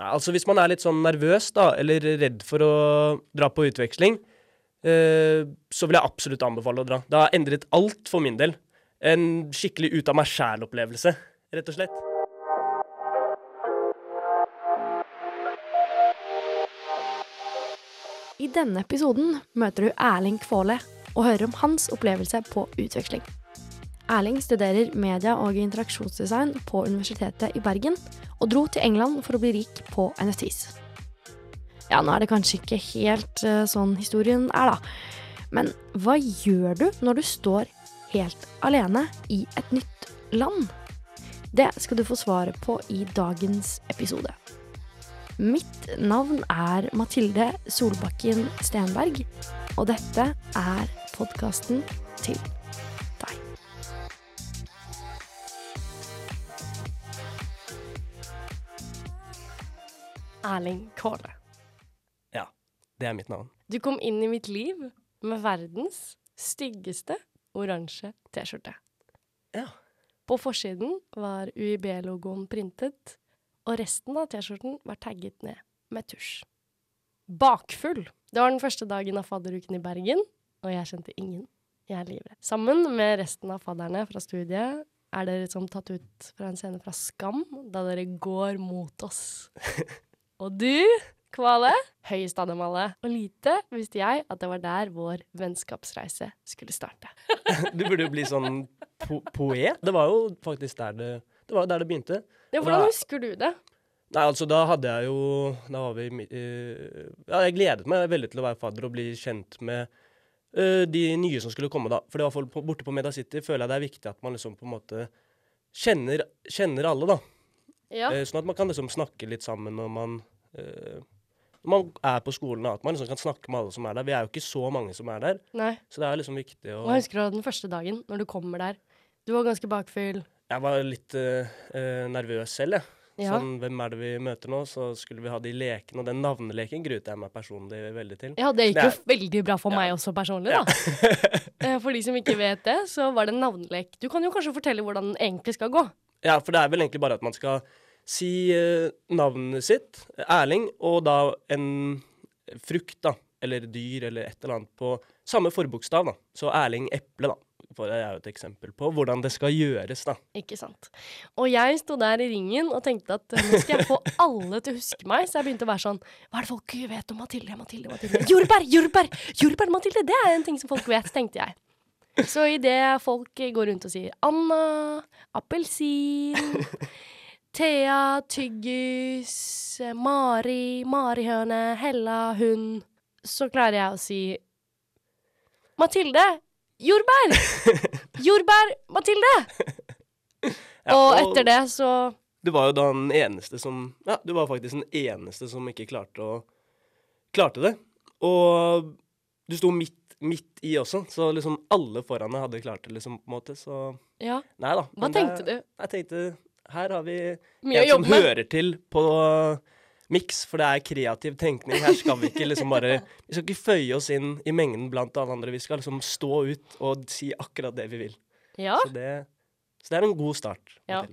Altså Hvis man er litt sånn nervøs da, eller redd for å dra på utveksling, eh, så vil jeg absolutt anbefale å dra. Det har endret alt for min del. En skikkelig ut av meg sjæl-opplevelse, rett og slett. I denne episoden møter du Erling Kvåle og hører om hans opplevelse på utveksling. Erling studerer media- og interaksjonsdesign på Universitetet i Bergen, og dro til England for å bli rik på NFTs. Ja, nå er det kanskje ikke helt uh, sånn historien er, da. Men hva gjør du når du står helt alene i et nytt land? Det skal du få svaret på i dagens episode. Mitt navn er Mathilde Solbakken Stenberg, og dette er podkasten til Erling Kåle. Ja, det er mitt navn. Du kom inn i mitt liv med verdens styggeste oransje T-skjorte. Ja. På forsiden var UiB-logoen printet, og resten av T-skjorten var tagget ned med tusj. Bakfull. Det var den første dagen av fadderuken i Bergen, og jeg kjente ingen. Jeg er livredd. Sammen med resten av fadderne fra studiet er dere som tatt ut fra en scene fra Skam, da dere går mot oss. Og du, Kvale, høyest av dem alle. Og lite visste jeg at det var der vår vennskapsreise skulle starte. Du burde jo bli sånn po poet. Det var jo faktisk der det, det, var der det begynte. Ja, hvordan husker du det? Nei, altså da hadde jeg jo Da var vi uh, Ja, jeg gledet meg veldig til å være fadder og bli kjent med uh, de nye som skulle komme, da. For det var folk borte på Meda City føler jeg det er viktig at man liksom på en måte kjenner, kjenner alle, da. Ja. Uh, sånn at man kan liksom snakke litt sammen når man når man er på skolen, at man liksom kan snakke med alle som er der. Vi er jo ikke så mange som er der, Nei. så det er liksom viktig å Hva husker du den første dagen, når du kommer der? Du var ganske bakfull. Jeg var litt nervøs selv, jeg. Ja. Sånn, hvem er det vi møter nå? Så skulle vi ha de lekene, og den navneleken gruet jeg meg personlig veldig til. Ja, det gikk Det jo veldig bra for Ja. meg også personlig, da. Ja. for de som ikke vet det, så var det en navnelek. Du kan jo kanskje fortelle hvordan den egentlig skal gå? Ja, for det er vel egentlig bare at man skal si eh, navnet sitt, Erling, og da en frukt, da, eller dyr, eller et eller annet på samme forbokstav, da. Så Erling Eple, da. For det er jo et eksempel på hvordan det skal gjøres, da. Ikke sant. Og jeg sto der i ringen og tenkte at eh, nå skal jeg få alle til å huske meg, så jeg begynte å være sånn Hva er det folk vet om Mathilde, Mathilde, Mathilde? Jordbær, jordbær, jordbær, Mathilde! Det er en ting som folk vet, tenkte jeg. Så idet folk går rundt og sier Anna, appelsin, Thea, tyggis, Mari, marihøne, Hella, hund, så klarer jeg å si Mathilde! Jordbær! Jordbær, Mathilde! Ja, og etter det så Du var jo da den eneste som Ja, du var faktisk den eneste som ikke klarte å Klarte det. Og du sto midt, midt i også, så liksom alle foran deg hadde klart det, liksom, på en måte. Så Ja. Nei da. Hva tenkte det- du? Jeg tenkte her har vi Mye en som med. hører til på miks, for det er kreativ tenkning. Her skal vi ikke liksom bare Vi skal ikke føye oss inn i mengden blant alle andre. Vi skal liksom stå ut og si akkurat det vi vil. Ja. Så det, så det er en god start. Ja.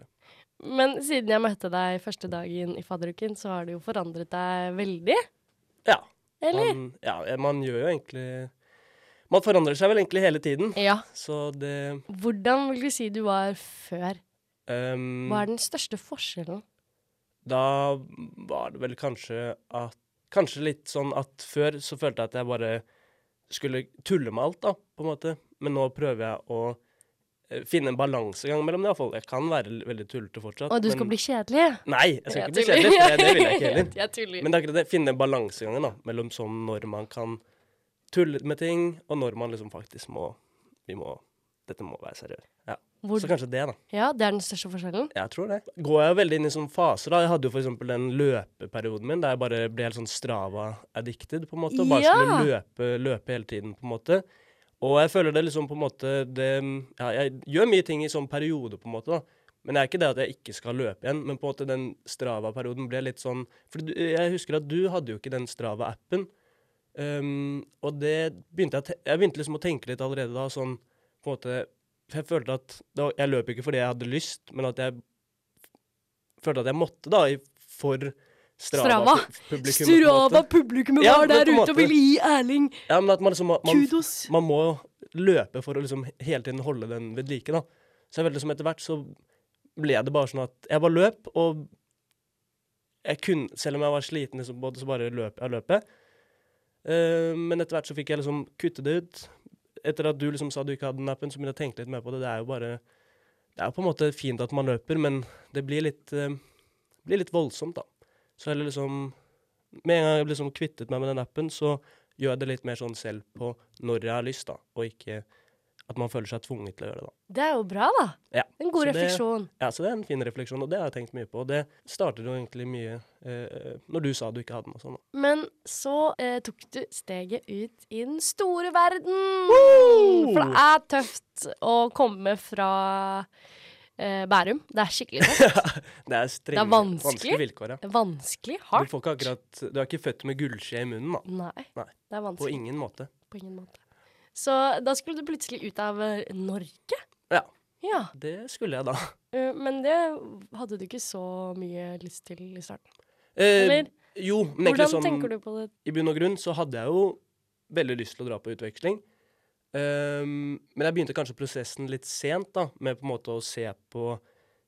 Men siden jeg møtte deg første dagen i fadderuken, så har det jo forandret deg veldig. Ja. Eller? Man, ja, man gjør jo egentlig Man forandrer seg vel egentlig hele tiden. Ja. Så det Hvordan vil du si du var før? Um, Hva er den største forskjellen? Da var det vel kanskje at Kanskje litt sånn at før så følte jeg at jeg bare skulle tulle med alt, da, på en måte. Men nå prøver jeg å eh, finne en balansegang mellom det, iallfall. Jeg kan være veldig tullete fortsatt. Og du skal men, bli kjedelig? Nei, jeg skal Jeg ikke bli kjedelig. Det, det vil jeg ikke heller. Jeg tuller. Men det er akkurat det. Finne balansegangen da, mellom sånn når man kan tulle med ting, og når man liksom faktisk må Vi må Dette må være seriøst. Ja. Hvor, Så kanskje det, da. ja, det er den største forskjellen? Jeg tror det. Går jeg veldig inn i sånne faser, da. Jeg hadde jo for eksempel den løpeperioden min der jeg bare ble helt sånn Strava-addicted, på en måte. Og bare Ja! skulle løpe, løpe hele tiden, på en måte. Og jeg føler det liksom på en måte det, Ja, jeg gjør mye ting i sånn periode, på en måte, da. Men det er ikke det at jeg ikke skal løpe igjen, men på en måte den Strava-perioden ble litt sånn For jeg husker at du hadde jo ikke den Strava-appen. Um, og det begynte jeg, te- jeg begynte liksom å tenke litt allerede da, sånn på en måte jeg følte at var, Jeg løp ikke fordi jeg hadde lyst, men at jeg følte at jeg måtte, da, for Strava. Strava-publikum. på en måte. Strava-publikummet Ja, var der ute og ville gi Erling Ja, men at man liksom man, kudos. man må løpe for å liksom hele tiden holde den ved like, da. Så jeg følte som etter hvert så ble det bare sånn at jeg bare løp, og jeg kunne, selv om jeg var sliten, liksom, både, så bare løp jeg løpet. Uh. Men etter hvert så fikk jeg liksom kutte det ut. Etter at du liksom sa du ikke hadde den appen, så begynte jeg å tenke litt mer på det. Det er jo bare Det er på en måte fint at man løper, men det blir litt, eh, blir litt voldsomt, da. Så heller liksom Med en gang jeg liksom kvittet meg med den appen, så gjør jeg det litt mer sånn selv på når jeg har lyst, da, og ikke at man føler seg tvunget til å gjøre det. da. Det er jo bra, da. Ja, En god så det- refleksjon. Ja, så det er en fin refleksjon, og det har jeg tenkt mye på. Og det startet jo egentlig mye eh, når du sa du ikke hadde den og sånn. Men så eh, tok du steget ut i den store verden. Woo! For det er tøft å komme fra eh, Bærum. Det er skikkelig tøft. Det er strenge, Det er vanskelig. vanskelige vilkår, ja. Det vanskelig. Du, Hardt. får ikke akkurat, du er ikke født med gullskje i munnen, da. Nei, Nei. det er vanskelig. På ingen måte. På ingen måte. Så da skulle du plutselig ut av eh, Norge? Ja. Ja. Det skulle jeg da. eh, men det hadde du ikke så mye lyst til i starten. Eh, Eller jo, men egentlig sånn tenker du på det? i bunn og grunn så hadde jeg jo veldig lyst til å dra på utveksling. Um, men jeg begynte kanskje prosessen litt sent, da, med på en måte å se på,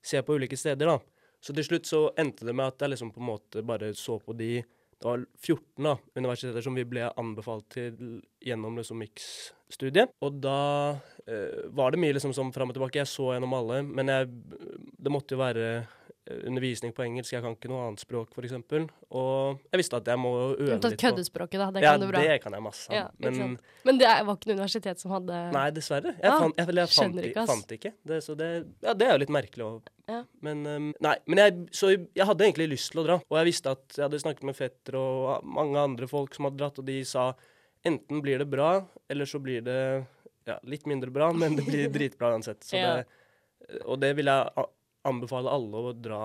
se på ulike steder, da. Så til slutt så endte det med at jeg liksom på en måte bare så på de Det var 14 da, universiteter som vi ble anbefalt til gjennom liksom mix-studiet. Og da eh, var det mye liksom sånn fram og tilbake. Jeg så gjennom alle, men jeg, det måtte jo være undervisning på engelsk. Jeg kan ikke noe annet språk, f.eks. Og jeg visste at jeg må øve litt på køddespråket, da. Det ja, kan du bra. det kan jeg masse. Ja, men. Men det var ikke noe universitet som hadde nei, dessverre. Jeg, Ah, fant, jeg, jeg fant, ikke, fant ikke. Det, så det, ja, det er jo litt merkelig. også. Ja. Men, um, nei, men jeg, så jeg hadde egentlig lyst til å dra. Og jeg visste at jeg hadde snakket med fetter og mange andre folk som hadde dratt, og de sa enten blir det bra, eller så blir det ja, litt mindre bra, men det blir dritbra uansett. Så Ja. det, og det vil jeg anbefale alle å dra,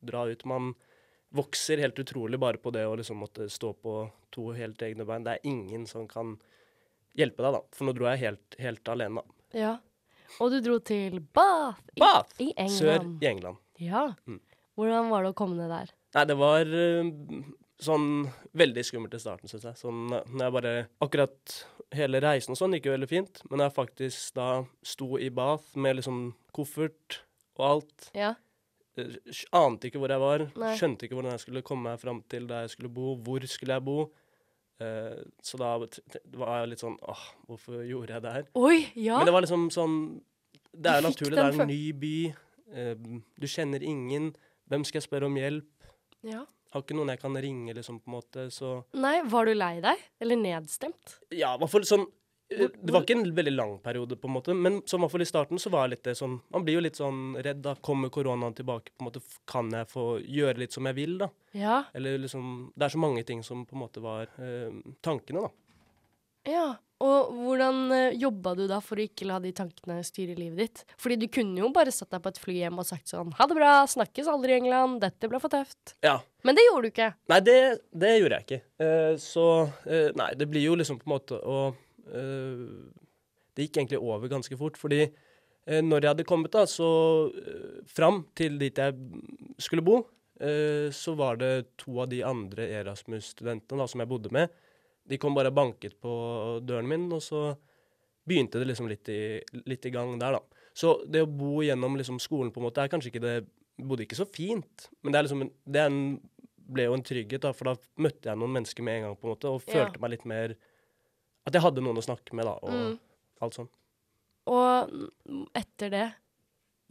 dra ut. Man vokser helt utrolig bare på det å liksom måtte stå på to helt egne bein. Det er ingen som kan hjelpe deg, da. For nå dro jeg helt, helt alene. da. Ja. Og du dro til Bath Bath! i i, England. i England. Ja. Mm. Hvordan var det å komme ned der? Nei, det var eh, sånn veldig skummelt i starten, syns jeg. Sånn når jeg bare Akkurat hele reisen og sånn gikk jo veldig fint, men jeg faktisk da sto i Bath med liksom koffert og alt Ja. Ante ikke hvor jeg var, Nei. skjønte ikke hvordan jeg skulle komme meg fram til der jeg skulle bo, hvor skulle jeg bo. Uh, så da var jeg litt sånn åh, hvorfor gjorde jeg det her? Oi, ja. Men det var liksom sånn Det er jo naturlig, det er en ny by. Uh, du kjenner ingen. Hvem skal jeg spørre om hjelp? ja. Har ikke noen jeg kan ringe, liksom, på en måte, så Nei, var du lei deg? Eller nedstemt? Ja, i hvert fall sånn Det var ikke en veldig lang periode, på en måte, men som i hvert fall i starten så var jeg litt det sånn Man blir jo litt sånn redd, da. Kommer koronaen tilbake, på en måte, kan jeg få gjøre litt som jeg vil, da? Ja. Eller liksom Det er så mange ting som på en måte var eh, tankene, da. Ja. Og hvordan uh, jobba du da for å ikke la de tankene styre livet ditt? Fordi du kunne jo bare satt deg på et fly hjem og sagt sånn Ha det bra, snakkes aldri i England, dette ble for tøft. Ja. Men det gjorde du ikke. Nei, det, det gjorde jeg ikke. Uh, så uh, Nei, det blir jo liksom på en måte å eh, Det gikk egentlig over ganske fort, fordi eh, når jeg hadde kommet da, så uh, fram til dit jeg skulle bo, eh, så var det to av de andre Erasmus-studentene som jeg bodde med. De kom bare og banket på døren min, og så begynte det liksom litt i, litt i gang der, da. Så det å bo gjennom liksom skolen på en måte er kanskje ikke det Bodde ikke så fint, men det liksom det en ble jo en trygghet, da, for da møtte jeg noen mennesker med en gang, på en måte, og Ja. følte meg litt mer At jeg hadde noen å snakke med, da, og Mm. alt sånn. Og etter det,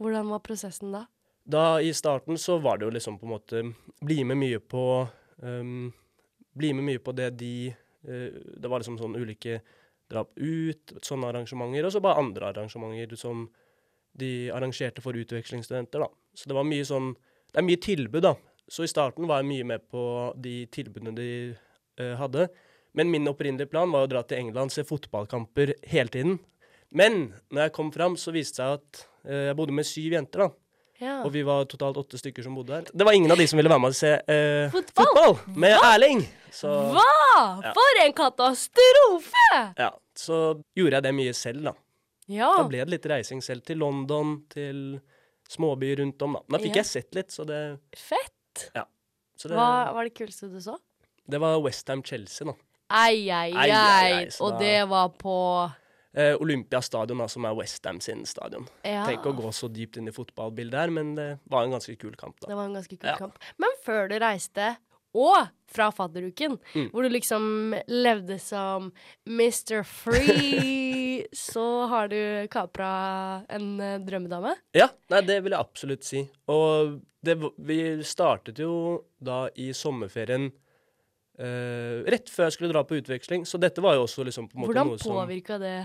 hvordan var prosessen da? Da i starten så var det jo liksom på en måte Bli med mye på um, Bli med mye på det de uh, Det var liksom sånn ulike drap ut, sånne arrangementer, og så bare andre arrangementer som de arrangerte for utvekslingsstudenter, da. Så det var mye sånn Det er mye tilbud, da. Så i starten var jeg mye med på de tilbudene de uh, hadde. Men min opprinnelige plan var å dra til England, se fotballkamper hele tiden. Men når jeg kom fram, så viste det seg at eh, jeg bodde med syv jenter, da. Ja. Og vi var totalt åtte stykker som bodde her. Det var ingen av de som ville være med og se eh, Fotball? fotball med Erling! Så, Hva?! Ja. For en katastrofe! ja, så gjorde jeg det mye selv, da. Ja. Da ble det litt reising selv til London, til småbyer rundt om, da. Da fikk Ja. jeg sett litt, så det Fett. Så det, Hva var det kuleste du så? det var Westham-Chelsea, da. Ei, ei, Ei, ei. ei, ei, så Og det var på Eh, Olympiastadion, som er Westham sin stadion. ja. Tenk å gå så dypt inn i fotballbildet her, men det var en ganske kul kamp, da. Det var en ganske kul Ja. kamp. Men før du reiste, og fra fadderuken, Mm. hvor du liksom levde som Mr. Free, så har du kapra en eh, drømmedame. Ja, nei, det vil jeg absolutt si. Og det, vi startet jo da i sommerferien eh, rett før jeg skulle dra på utveksling, så dette var jo også liksom på en måte Hvordan noe som påvirka det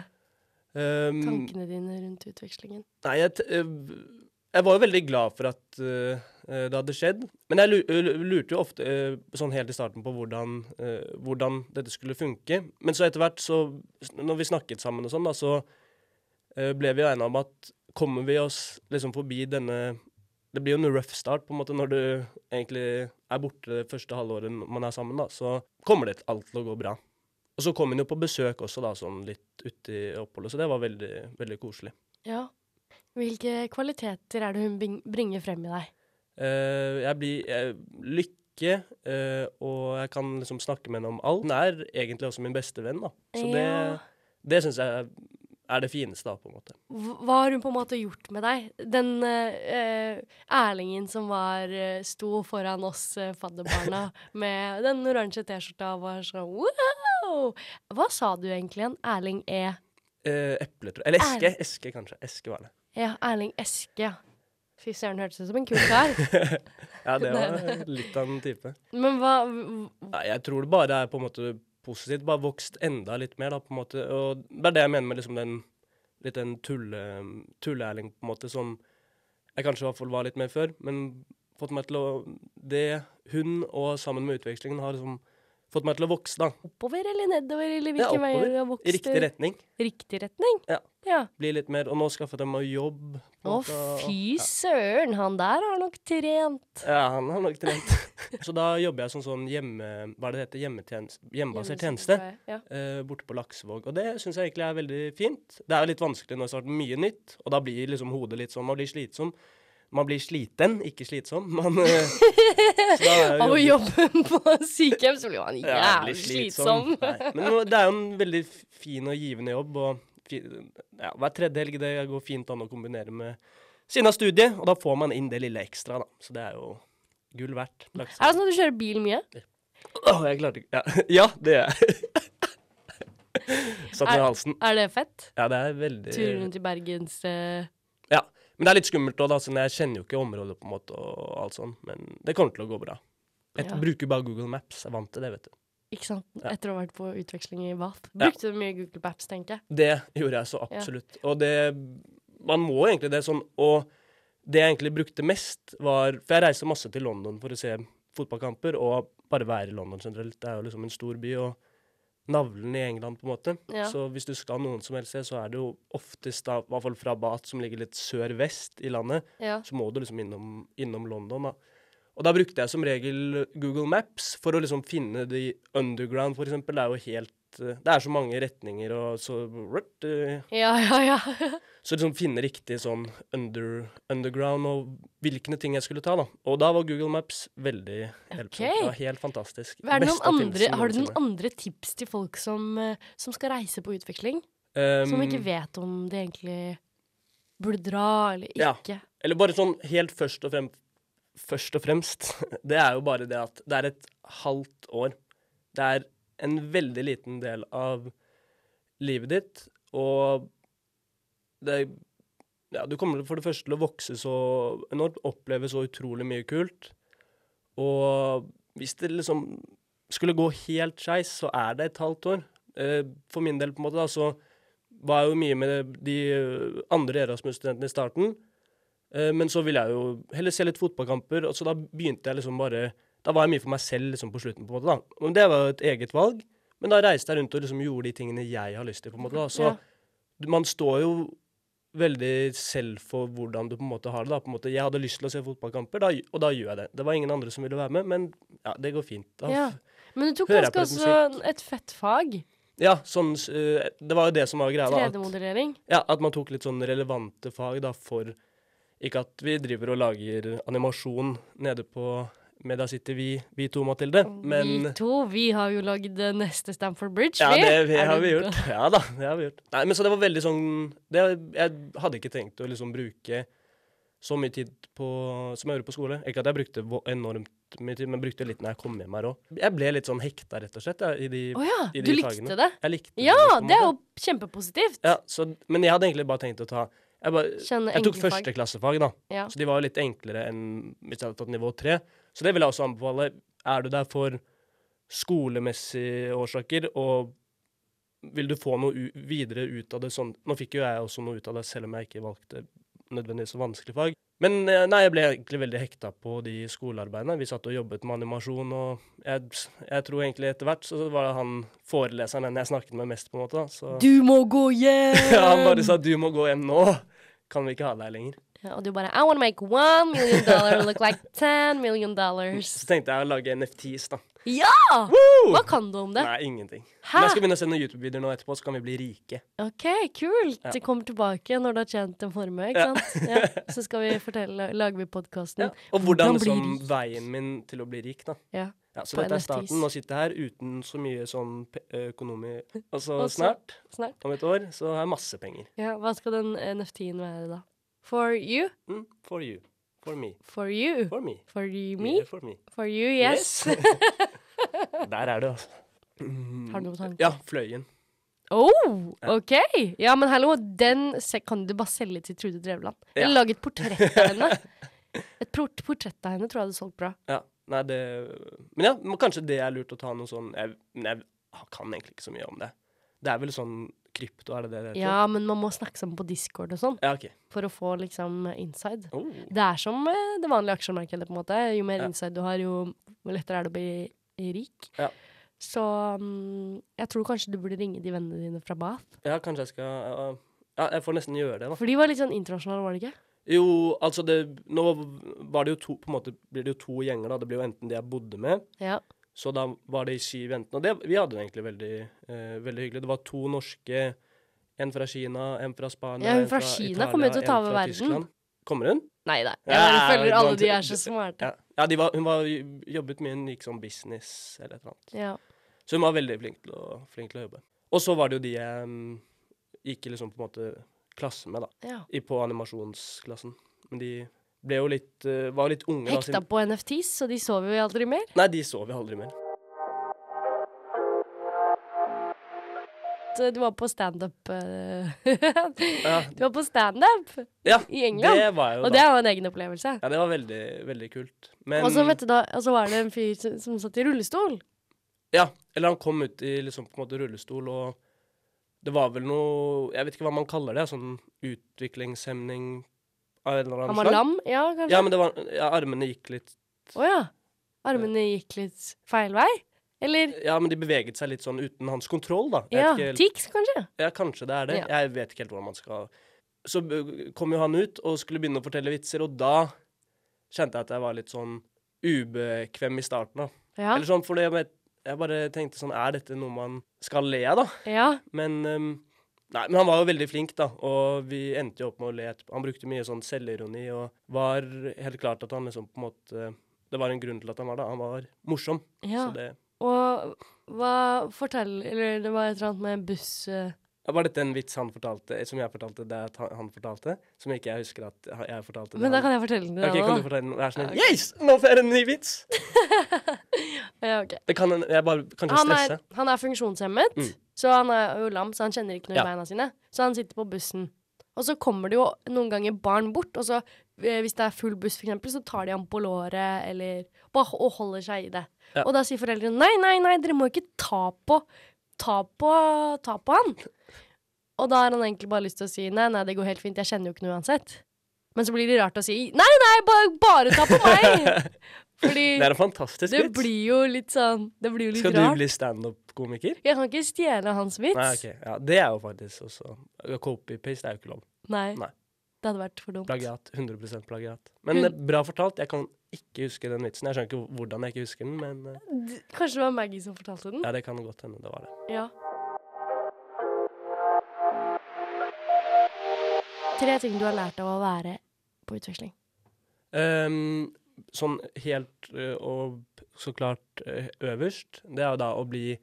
um, tankene dine rundt utvekslingen? Nei, jeg, eh, jeg var jo veldig glad for at eh, det hadde skjedd. Men jeg lu- lu- lurte jo ofte sånn helt i starten på hvordan, hvordan dette skulle funke. Men så etter hvert, så, når vi snakket sammen og sånn, da, så ble vi enige om at kommer vi oss liksom forbi denne Det blir jo en rough start på en måte når du egentlig er borte det første halvåret man er sammen, da. Så kommer det alt til å gå bra. Og så kom hun jo på besøk også, da, sånn litt uti oppholdet, så det var veldig, veldig koselig. Ja. Hvilke kvaliteter er det hun bringer frem i deg? Uh, jeg blir jeg, lykke, uh, og jeg kan liksom snakke med henne om alt. Hun er egentlig også min beste venn, da. Så det, Ja. det syns jeg er det fineste, da, på en måte. Hva har hun på en måte gjort med deg? Den eh, Erlingen som var, eh, sto foran oss uh, fadderbarna med den oransje T-skjorta og var sånn wow! Hva sa du egentlig igjen? Erling E. Uh, eple, tror jeg. Eller eske. Er- Eske, kanskje. Eske var det. Ja, Erling Eske. Fy søren, hørtes ut som en kul kar. Ja, det var litt av en type. Men hva Nei, jeg tror det bare er på en måte positivt. Bare vokst enda litt mer, da, på en måte. Og det er det jeg mener med liksom den litt den tulle, tulleærling, på en måte, som jeg kanskje i hvert fall var litt mer før. Men fått meg til å Det hun og sammen med utvekslingen har liksom fått meg til å vokse, da. Oppover eller nedover, eller Ja, hvilken vei du har vokst? Riktig retning. Riktig retning? Ja. ja. Bli litt mer Og nå skaffet jeg meg jobb. Å, fy søren, han der har nok trent. Ja, han har nok trent. Så da jobber jeg som sånn hjemme... Hva er det det heter? Hjemmebasert tjeneste. Ja. Uh, borte på Laksevåg. Og det syns jeg egentlig er veldig fint. Det er jo litt vanskelig når det starter mye nytt, og da blir liksom hodet litt sånn Man blir slitsom. Man blir sliten, ikke slitsom. Man, eh, er Av å jo jobbe på sykehjem så blir man jævlig slitsom. Nei. Men det er jo en veldig fin og givende jobb, og ja, hver tredje helg det går fint an å kombinere med siden av studiet, og da får man inn det lille ekstra, da. Så det er jo gull verdt. Er det sånn at du kjører bil mye? Åh, jeg klarte ikke Ja, ja det gjør jeg. Satt med halsen. Er det fett? Ja, det er veldig Turen til Bergens eh, Ja. Men det er litt skummelt òg, siden jeg kjenner jo ikke området på en måte og alt sånn. Men det kommer til å gå bra. Jeg Ja. bruker bare Google Maps. Jeg er vant til det, vet du. Ikke sant? Ja. Etter å ha vært på utveksling i Bath. Ja. Brukte du mye Google Maps, tenker jeg. Det gjorde jeg så absolutt. Og det Man må egentlig det sånn. Og det jeg egentlig brukte mest, var For jeg reiser masse til London for å se fotballkamper, og bare være i London generelt. Det er jo liksom en stor by, og navlen i England, på en måte. Ja. Så hvis du skal noen som helst så er det jo oftest da, i hvert fall fra Bath, som ligger litt sør-vest i landet, Ja. så må du liksom innom, innom London, da. Og da brukte jeg som regel Google Maps for å liksom finne de underground, for eksempel. Det er jo helt Det er så mange retninger og så eh, ja, ja, ja. Så liksom finne riktig sånn under, underground og hvilke ting jeg skulle ta, da. Og da var Google Maps veldig hjelpsomt. Okay. Det var helt fantastisk. Har du noen andre tips til folk som, eh, som skal reise på utveksling? Um, Som ikke vet om de egentlig burde dra eller Ja. ikke? Eller bare sånn helt først og, frem, først og fremst. Det er jo bare det at det er et halvt år. Det er en veldig liten del av livet ditt, og det Ja, du kommer for det første til å vokse så enormt, oppleve så utrolig mye kult. Og hvis det liksom skulle gå helt skeis, så er det et halvt år. Eh, For min del, på en måte, da, så var jeg jo mye med de andre Erasmus-studentene i starten. Eh, Men så ville jeg jo heller se litt fotballkamper, og så da begynte jeg liksom bare Da var jeg mye for meg selv liksom på slutten, på en måte. da. Men det var jo et eget valg, men da reiste jeg rundt og liksom gjorde de tingene jeg har lyst til, på en måte. da. Så Ja. man står jo veldig selv for hvordan du på en måte har det. da. På en måte, jeg hadde lyst til å se fotballkamper, da, og da gjør jeg det. Det var ingen andre som ville være med, men ja, det går fint. Da. Ja. Men du tok ganske også et fett fag. Ja, sånn, eh, det var jo det som var greia. da, at- 3D-modellering. Ja, at man tok litt sånn relevante fag da for Ikke at vi driver og lager animasjon nede på Media sitter vi, vi to, Mathilde. Men Vi to, vi har jo lagd eh, neste Stamford Bridge, Ja, vi. det, det Er har vi gjort. Ja da, det har vi gjort. Nei, men så det var veldig sånn det, Jeg hadde ikke tenkt å liksom bruke så mye tid på som jeg gjorde på skole. Ikke at jeg brukte enormt mye tid, men brukte litt når jeg kom hjem her òg. Jeg ble litt sånn hekta, rett og slett, ja, i de oh ja, i du de likte fagene. det? Jeg likte Ja, det. på det er jo kjempepositivt. ja, så, Men jeg hadde egentlig bare tenkt å ta Jeg, bare, jeg tok førsteklassefag, da. Ja. Så de var jo litt enklere enn hvis jeg hadde tatt nivå tre. Så det vil jeg også anbefale. Er du der for skolemessige årsaker, og vil du få noe videre ut av det sånn Nå fikk jo jeg også noe ut av det, selv om jeg ikke valgte nødvendigvis vanskelig fag. Men eh, nei, jeg ble egentlig veldig hekta på de skolearbeidene. Vi satt og jobbet med animasjon, og jeg, jeg tror egentlig etter hvert så var det han foreleseren den jeg snakket med mest, på en måte. Så Du må gå hjem! ja, han bare sa 'du må gå hjem nå'. Kan vi ikke ha deg lenger. Ja, og du bare I wanna make one million dollar look like ten million dollars. Så tenkte jeg å lage NFTs, da. Ja! Woo! Hva kan du om det? Nei, ingenting. Hæ? Men jeg skal begynne å se noen YouTube-videoer nå etterpå, så kan vi bli rike. OK, kult. Ja. Kommer tilbake når du har tjent en formue, ikke Ja. sant? Ja. Så skal vi fortelle, lager vi podkasten. Ja. Og hvordan Hvordan liksom veien min til å bli rik, da. Ja. Ja, så dette er starten. Nå sitter jeg her uten så mye sånn økonomi Og så snart, Snart. om et år, så har jeg masse penger. Ja, hva skal den NFT-en være, da? For you? Mm, for you. For me. For you? For me. For you, me? Yeah, for me. For you, yes. Der er det, altså. Mm, Har du noe på tanken? Ja, Fløyen. Oh, OK! Ja, men hallo, den kan du bare selge til Trude Drevland. Ja. Eller lage et portrett av henne. Et port portrett av henne tror jeg hadde solgt bra. Ja, nei, det Men ja, men kanskje det er lurt å ta noe sånn Jeg, men jeg kan egentlig ikke så mye om det. Det er vel sånn krypto, er det det det heter? Ja, men man må snakke sammen på Discord og sånn, Ja, OK. for å få liksom inside. Oh. Det er som eh, det vanlige aksjemarkedet, på en måte. Jo mer Ja. inside du har, jo lettere er det å bli rik. Ja. Så um, jeg tror kanskje du burde ringe de vennene dine fra Bath. Ja, kanskje jeg skal ja, Ja, jeg får nesten gjøre det, da. For de var litt sånn internasjonale, var det ikke? Jo, altså det Nå var det jo to På en måte blir det jo to gjenger, da. Det blir jo enten de jeg bodde med, Ja. Så da var det i syv enten. Og det, vi hadde det egentlig veldig, eh, veldig hyggelig. Det var to norske. En fra Kina, en fra Spania, Ja, hun en fra Kina kommer jo til å ta over fra verden. Tyskland. Kommer hun? Nei da. Jeg Ja, føler alle de er så smarte. Ja, ja de var, hun var jobbet mye, hun gikk som business eller et eller annet. Ja. Så hun var veldig flink til å, flink til å jobbe. Og så var det jo de jeg um, gikk i liksom på en måte klasse med, da. ja. I, på animasjonsklassen. Men de ble jo litt eh, Var litt unge, da. Hekta siden- på NFTs, så de så vi aldri mer. Nei, de så vi aldri mer. Du var på standup eh, Ja, Du var på standup ja i England. det var jeg jo Og da. det var en egen opplevelse. Ja, det var veldig, veldig kult. Men Og så vet du da, og så var det en fyr som, som satt i rullestol. Ja, eller han kom ut i liksom på en måte rullestol, og det var vel noe Jeg vet ikke hva man kaller det. Sånn utviklingshemning av en eller annen Han var slag. lam, ja, kanskje? Ja, men det var Ja, armene gikk litt Å ja. Armene gikk litt feil vei? Eller Ja, men de beveget seg litt sånn uten hans kontroll, da. Jeg Ja, vet ikke helt- tics, kanskje? Ja, kanskje det er det. Ja. Jeg vet ikke helt hvordan man skal Så kom jo han ut og skulle begynne å fortelle vitser, og da kjente jeg at jeg var litt sånn ubekvem i starten, da. Ja. Eller sånn, for jeg jeg bare tenkte sånn Er dette noe man skal le av, da? ja. Men um, Nei, men han var jo veldig flink, da, og vi endte jo opp med å le etterpå. Han brukte mye sånn selvironi og var helt klart at han liksom på en måte Det var en grunn til at han var da. Han var morsom. ja. Så det Og hva Fortell Eller det var et eller annet med buss eh, Var dette en vits han fortalte, som jeg fortalte, det at han fortalte? Som ikke jeg husker at jeg fortalte? det Men da kan jeg fortelle den Ok, kan du fortelle den? Vær så snill. Yes! Nå får jeg en ny vits! Ja, okay. Det kan jeg bare kanskje han, stresse. er, han er funksjonshemmet, Mm. så han er jo lam, så han kjenner ikke noe Ja. i beina sine. Så han sitter på bussen. Og så kommer det jo noen ganger barn bort, og så eh, hvis det er full buss, for eksempel, så tar de ham på låret, eller bare og holder seg i det. Ja. Og da sier foreldrene nei, nei, nei, dere må ikke ta på Ta på, ta på han. Og da har han egentlig bare lyst til å si nei, nei, det går helt fint, jeg kjenner jo ikke noe uansett. Men så blir det rart å si nei, nei, bare, bare ta på meg! Fordi Det er en fantastisk det vits. blir jo litt sånn Det blir jo litt Skal du rart. bli standup-komiker? Jeg kan ikke stjele hans vits. Nei, ok. Ja, det er jo faktisk også Copy-paste er jo ikke lov. Nei. Nei. Det hadde vært for dumt. Plagiat. 100% plagiat. Men Hun- eh, bra fortalt. Jeg kan ikke huske den vitsen. Jeg skjønner ikke hvordan jeg ikke husker den, men uh... Kanskje det var Maggie som fortalte den? ja, det kan godt hende det var det. Ja. Tre ting du har lært av å være på utveksling. Um, sånn helt uh, og så klart uh, øverst, det er jo da å bli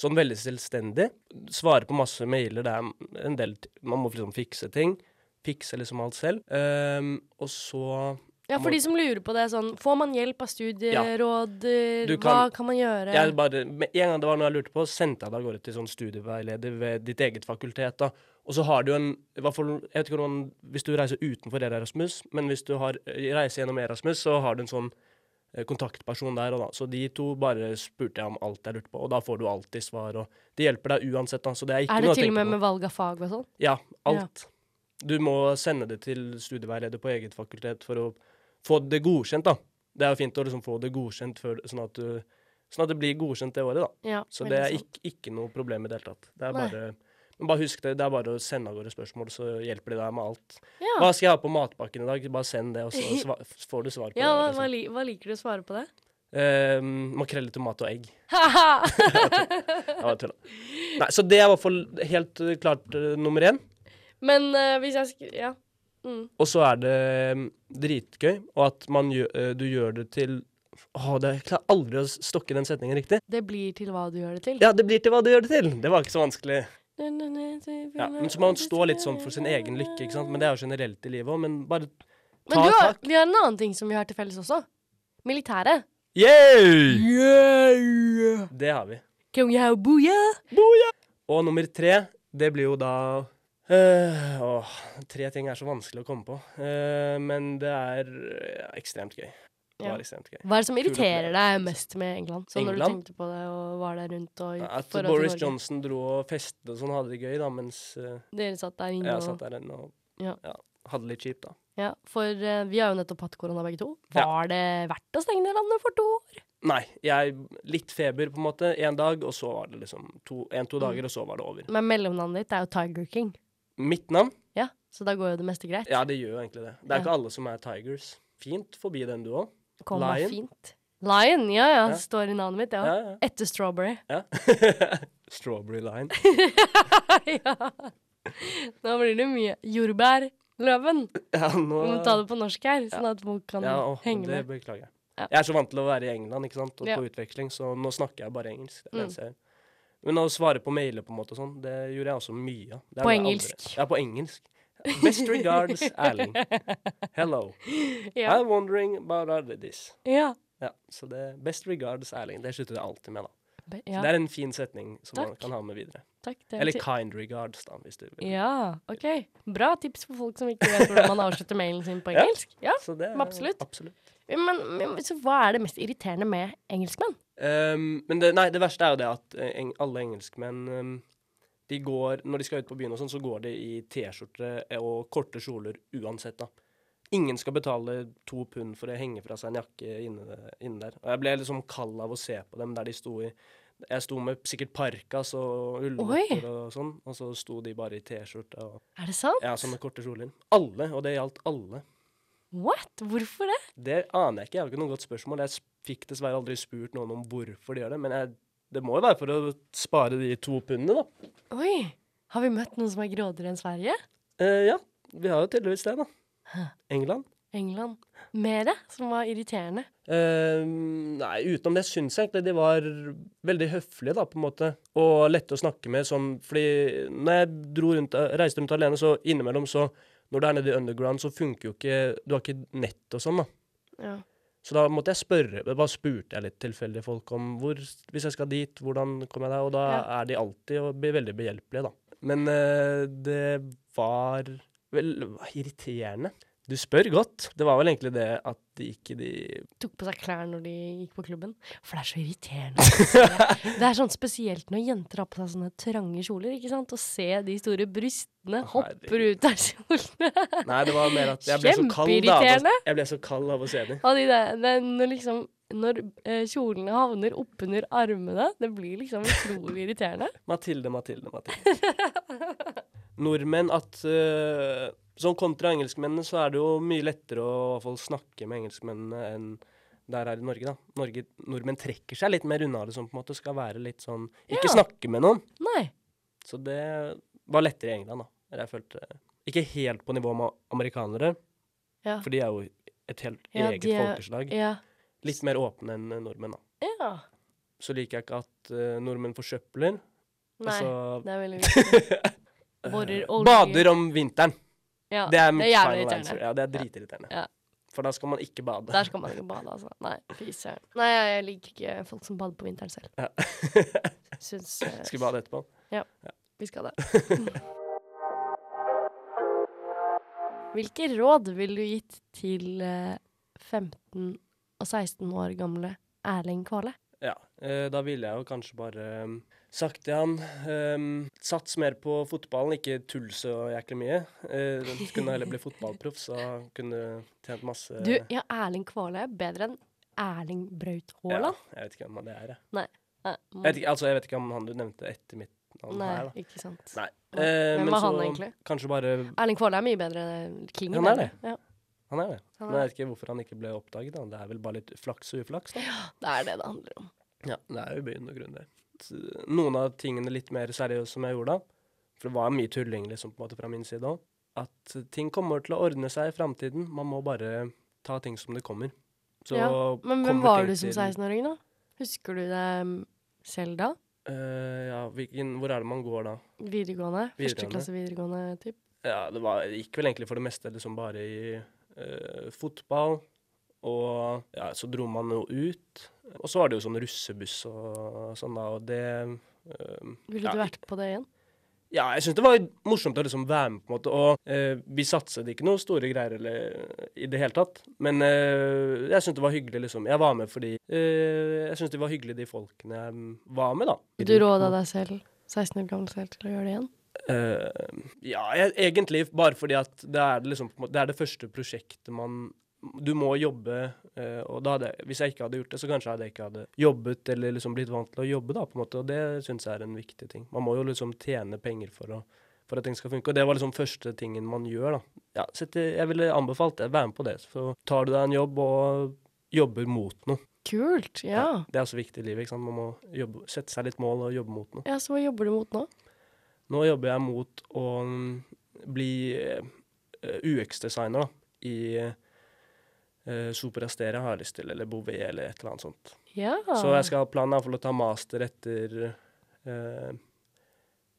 sånn veldig selvstendig. Svare på masse mailer. Det er en del Man må liksom fikse ting. Fikse liksom alt selv. Um, og så Ja, for de som lurer på det, sånn Får man hjelp av studieråd? Ja. Kan, Hva kan- man gjøre? Jeg bare, en gang det var noe jeg lurte på, sendte jeg det av gårde til sånn studieveileder ved ditt eget fakultet. da. Og så har du en i hvert fall, jeg vet ikke hvordan, Hvis du reiser utenfor Erasmus, men hvis du har, eh, reiser gjennom Erasmus, så har du en sånn eh, kontaktperson der. Og da. Så de to bare spurte jeg om alt jeg lurte på, og da får du alltid svar. og De hjelper deg uansett. da, så det er ikke er det til og med med valg av fag og sånn? Ja, alt. Du må sende det til studieveileder på eget fakultet for å få det godkjent, da. Det er jo fint å liksom få det godkjent før, sånn, at du, sånn at det blir godkjent det året, da. Ja, Så det er ikke, ikke noe problem i det hele tatt. Det er Nei. Men bare husk det, det er bare å sende av gårde spørsmål, så hjelper de deg med alt. Ja, Hva skal jeg ha på matpakken i dag? Bare send det, og så får du svar på ja hva, det. hva, Liksom. li hva liker du å svare på det? Eh, makrell i tomat og egg. Nei, så det er i hvert fall helt eh, klart uh, nummer én. Men uh, hvis jeg sk... Ja. Mm. Og så er det mm, dritgøy, og at man gjør, uh, du gjør det til Åh, det, jeg klarer aldri å stokke den setningen riktig. Det blir til hva du gjør det til. Ja, det blir til hva du gjør det til. Det var ikke så vanskelig. Ja, men Så må man stå litt sånn for sin egen lykke, ikke sant. Men det er jo generelt i livet òg. Men bare Men ta du har, tak. vi har en annen ting som vi har til felles også. Militæret. Yeah! Yeah! Det har vi. We have booyah? Og nummer tre, det blir jo da øh, Åh, tre ting er så vanskelig å komme på. Uh, men det er øh, ekstremt gøy. Det var ekstremt gøy. Hva er det som irriterer deg mest med England? Sånn når du tenkte på det og var der rundt og ja, At Boris Johnson dro og festet og sånn, hadde det gøy, da, mens uh, Dere satt der inne jeg og satt der inne og Ja. ja, hadde det litt kjipt, da. Ja, for uh, vi har jo nettopp hatt korona begge to. Var det verdt å stenge ned landet for to år? Nei, jeg Litt feber, på en måte, én dag, og så var det liksom Mm. dager, og så var det over. Men mellomnavnet ditt er jo Tiger King. Mitt navn? Ja, så da går jo det meste greit. Ja, det gjør jo egentlig det. Det er ikke alle som er tigers. Fint forbi den, du òg. Kom Lion. fint. Lion, ja ja, Ja. står i navnet mitt, ja. Ja, ja. Etter Strawberry. ja. Strawberry Lion. ja. Nå blir det mye jordbærløven. Ja, Vi må ta det på norsk her, sånn at folk kan ja, å, henge det med. beklager jeg. Ja. Jeg er så vant til å være i England ikke sant? og på utveksling, så nå snakker jeg bare engelsk. Det Mm. jeg. Men å svare på mailer på en måte og sånn, det gjorde jeg også mye av. På engelsk. Ja, på engelsk. Best regards, Erling. Hello. Yeah. I'm wondering about this. ja. Ja, så det Best regards, Erling. Det slutter det alltid med, da. Be- Så ja. Det er en fin setning som man kan ha med videre. Takk. Det er Eller kind regards, da, hvis du vil. Ja, OK. Bra tips for folk som ikke vet hvordan man avslutter mailen sin på engelsk. Ja. Så det er Absolutt. absolutt. Men, men så hva er det mest irriterende med engelskmenn? Um, men det, nei, det verste er jo det at eng, alle engelskmenn um, de går, Når de skal ut på byen, og sånn, så går de i T-skjorte og korte kjoler uansett. da. Ingen skal betale to pund for å henge fra seg en jakke inne, inne der. Og jeg ble liksom kald av å se på dem der de sto i Jeg sto med sikkert parkas og ullvotter og sånn, og så sto de bare i T-skjorte og Er det sant? ja, sånne korte kjoler. Alle, og det gjaldt alle. What? Hvorfor det? Det aner jeg ikke. Jeg har ikke noe godt spørsmål. Jeg fikk dessverre aldri spurt noen om hvorfor de gjør det, men jeg, det må jo være for å spare de to pundene, da. Oi. Har vi møtt noen som er grådigere enn Sverige? Eh, ja, vi har jo tydeligvis det, da. England. England? Mere som var irriterende. Eh, nei, utenom det syns jeg egentlig de var veldig høflige, da, på en måte. Og lette å snakke med sånn Fordi når jeg rundt, reiste rundt alene, så innimellom så Når du er nede i underground, så funker jo ikke Du har ikke nett og sånn, da. Ja. Så da måtte jeg spørre, bare spurte jeg litt tilfeldige folk om hvor, hvis jeg skal dit, hvordan kommer jeg der? Og da Ja. er de alltid veldig behjelpelige, da. Men uh, det var vel irriterende. Du spør godt. Det var vel egentlig det at de ikke de Tok på seg klær når de gikk på klubben. For det er så irriterende. Det er sånn spesielt når jenter har på seg sånne trange kjoler, ikke sant? Å se de store brystene hopper ut av kjolene. Nei, det var mer at jeg ble så kald av, å- jeg ble så kald av å se dem. Og de der, det er når liksom når eh, kjolene havner oppunder armene, det blir liksom utrolig irriterende. Mathilde, Mathilde, Mathilde. Nordmenn at uh, Sånn kontra engelskmennene så er det jo mye lettere å i hvert fall snakke med engelskmennene enn der er i Norge, da. Norge, nordmenn trekker seg litt mer unna det som på en måte skal være litt sånn Ikke Ja. snakke med noen. Nei. Så det var lettere i England, da. Jeg følte Ikke helt på nivå med amerikanere, Ja. for de er jo et helt Ja, eget er- folkeslag. Ja. Litt mer åpne enn eh, nordmenn, da. ja. Så liker jeg ikke at uh, nordmenn forsøpler. Nei, Altså, det er veldig viktig. Borer olje. bader om vinteren. Ja, Det er mitt jævlig final irriterende. answer. Ja, det er dritirriterende. Ja. For da skal man ikke bade. Der skal man ikke bade, altså. Nei, fy søren. Nei, jeg, liker ikke folk som bader på vinteren selv. Ja. Syns uh, skal vi bade etterpå? Ja, vi skal det. Hvilke råd ville du gitt til eh, 15 og 16 år gamle Erling Kvale? Ja. Eh, da ville jeg jo kanskje bare um, sagt til han um, Sats mer på fotballen, ikke tull så jæklig mye. Uh, du kunne heller bli fotballproff, så kunne du tjent masse Du, ja, Erling Kvåle er bedre enn Erling Braut ja, Jeg vet ikke hvem det er, jeg. Nei. Jeg vet ikke, altså, jeg vet ikke om han du nevnte etter mitt navn Nei, her, da. ikke sant. Nei. Nei. Eh, Hvem men var han egentlig? Kanskje bare Erling Kvåle er mye bedre enn King. Han er det. Ja, Han er det. Han Men er- jeg vet ikke hvorfor han ikke ble oppdaget. da. Det er vel bare litt flaks og uflaks, da. det er det det handler om. Ja, det er jo i bunn og grunn det. Noen av tingene litt mer seriøse som jeg gjorde da, for det var mye tulling liksom på en måte fra min side òg, at ting kommer til å ordne seg i framtiden. Man må bare ta ting som det kommer. Så Ja, Men hvem var du som 16-åring, da? Husker du det selv da? Uh, ja, hvilken, hvor er det man går da? Videregående? Første klasse videregående, typ? Ja, det, var, gikk vel egentlig for det meste liksom bare i uh, fotball. Og ja, så dro man jo ut. Og så var det jo sånn russebuss og sånn, da, og det øh, Ville Ja. du vært på det igjen? Ja, jeg syns det var morsomt å liksom være med, på en måte. Og øh, vi satset ikke noe store greier eller, i det hele tatt. Men øh, jeg syns det var hyggelig, liksom. Jeg var med fordi eh, Jeg syns det var hyggelig, de folkene jeg var med, da. Du råda deg selv, 16 år gammel selv, til å gjøre det igjen? Uh, ja, jeg, egentlig bare fordi at det er liksom Det er det første prosjektet man Du må jobbe, eh, og da hadde Hvis jeg ikke hadde gjort det, så kanskje jeg ikke hadde jobbet eller liksom blitt vant til å jobbe, da, på en måte. Og det syns jeg er en viktig ting. Man må jo liksom tjene penger for å for at ting skal funke. Og det var liksom første tingen man gjør, da. Ja, så jeg ville anbefalt det. være med på det. Så tar du deg en jobb og jobber mot noe. Kult, ja. Det er også viktig i livet. ikke sant? Man må jobbe, sette seg litt mål og jobbe mot noe. Ja, Så hva jobber du mot nå? Nå jobber jeg mot å mm, bli eh, UX-designer i uh, Superastera har jeg lyst til, eller Bouvet eller et eller annet sånt. Ja. Så jeg skal ha planen er å ta master etter uh,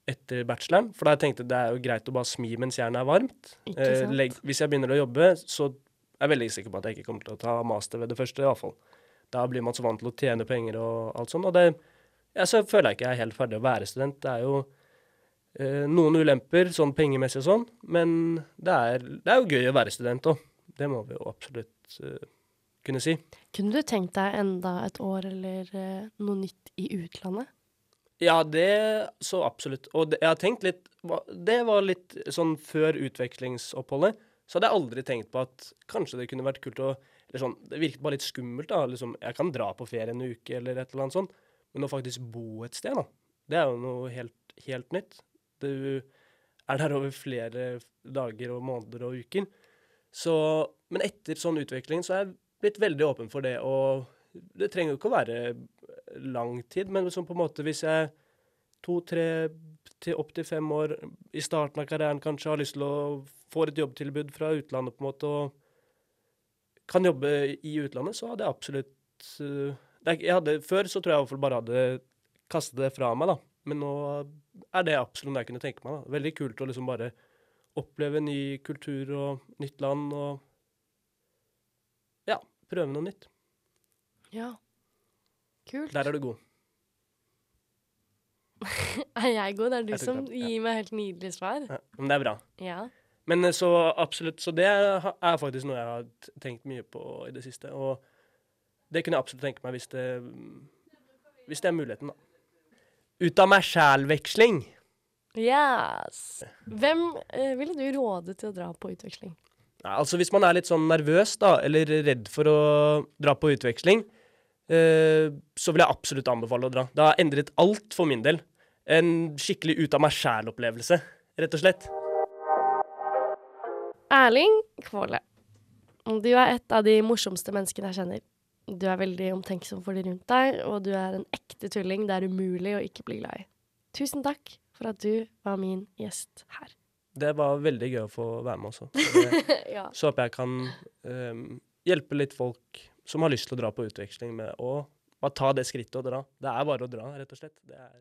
etter bacheloren. For da jeg tenkte det er jo greit å bare smi mens jernet er varmt. Eh, legg, hvis jeg begynner å jobbe, så er jeg veldig sikker på at jeg ikke kommer til å ta master ved det første, i hvert fall. Da blir man så vant til å tjene penger og alt sånt. Og det, ja, så føler jeg ikke jeg er helt ferdig å være student. Det er jo eh, noen ulemper, sånn pengemessig og sånn, men det er, det er jo gøy å være student òg. Det må vi jo absolutt eh, kunne si. Kunne du tenkt deg enda et år eller uh, noe nytt i utlandet? Ja, det så absolutt. Og det, jeg har tenkt litt Det var litt sånn før utvekslingsoppholdet. Så hadde jeg aldri tenkt på at kanskje det kunne vært kult å eller sånn, Det virket bare litt skummelt. da, liksom, Jeg kan dra på ferie en uke eller et eller annet sånt, men å faktisk bo et sted, da, det er jo noe helt, helt nytt. Du er der over flere dager og måneder og uker. Så, men etter sånn utvikling så er jeg blitt veldig åpen for det. Og det trenger jo ikke å være lang tid, men liksom på en måte hvis jeg to-tre til opp til fem år i starten av karrieren kanskje har lyst til å få et jobbtilbud fra utlandet på en måte, og kan jobbe i utlandet, så hadde jeg absolutt eh, jeg hadde, Før så tror jeg i hvert fall bare hadde kastet det fra meg, da. Men nå er det absolutt det jeg kunne tenke meg. da. Veldig kult å liksom bare oppleve ny kultur og nytt land og ja, prøve noe nytt. Ja. Kult. Der er du god. Er jeg god? Det er du som det, ja. gir meg helt nydelig svar. Ja, men det er bra. Ja. Men eh, så absolutt, så det er faktisk noe jeg har tenkt mye på i det siste. Og det kunne jeg absolutt tenke meg hvis det, hvis det er muligheten, da. Ut av meg sjæl-veksling. Yes. Hvem eh, ville du råde til å dra på utveksling? Altså hvis man er litt sånn nervøs, da, eller redd for å dra på utveksling, eh, så vil jeg absolutt anbefale å dra. Det har endret alt for min del. En skikkelig ut av meg sjæl-opplevelse, rett og slett. Erling Kvåle. Du er et av de morsomste menneskene jeg kjenner. Du er veldig omtenksom for de rundt deg, og du er en ekte tulling det er umulig å ikke bli glad i. Tusen takk for at du var min gjest her. Det var veldig gøy å få være med også. Så det- ja. Så håper jeg kan um, hjelpe litt folk som har lyst til å dra på utveksling med å bare ta det skrittet og dra. Det er bare å dra, rett og slett. Det er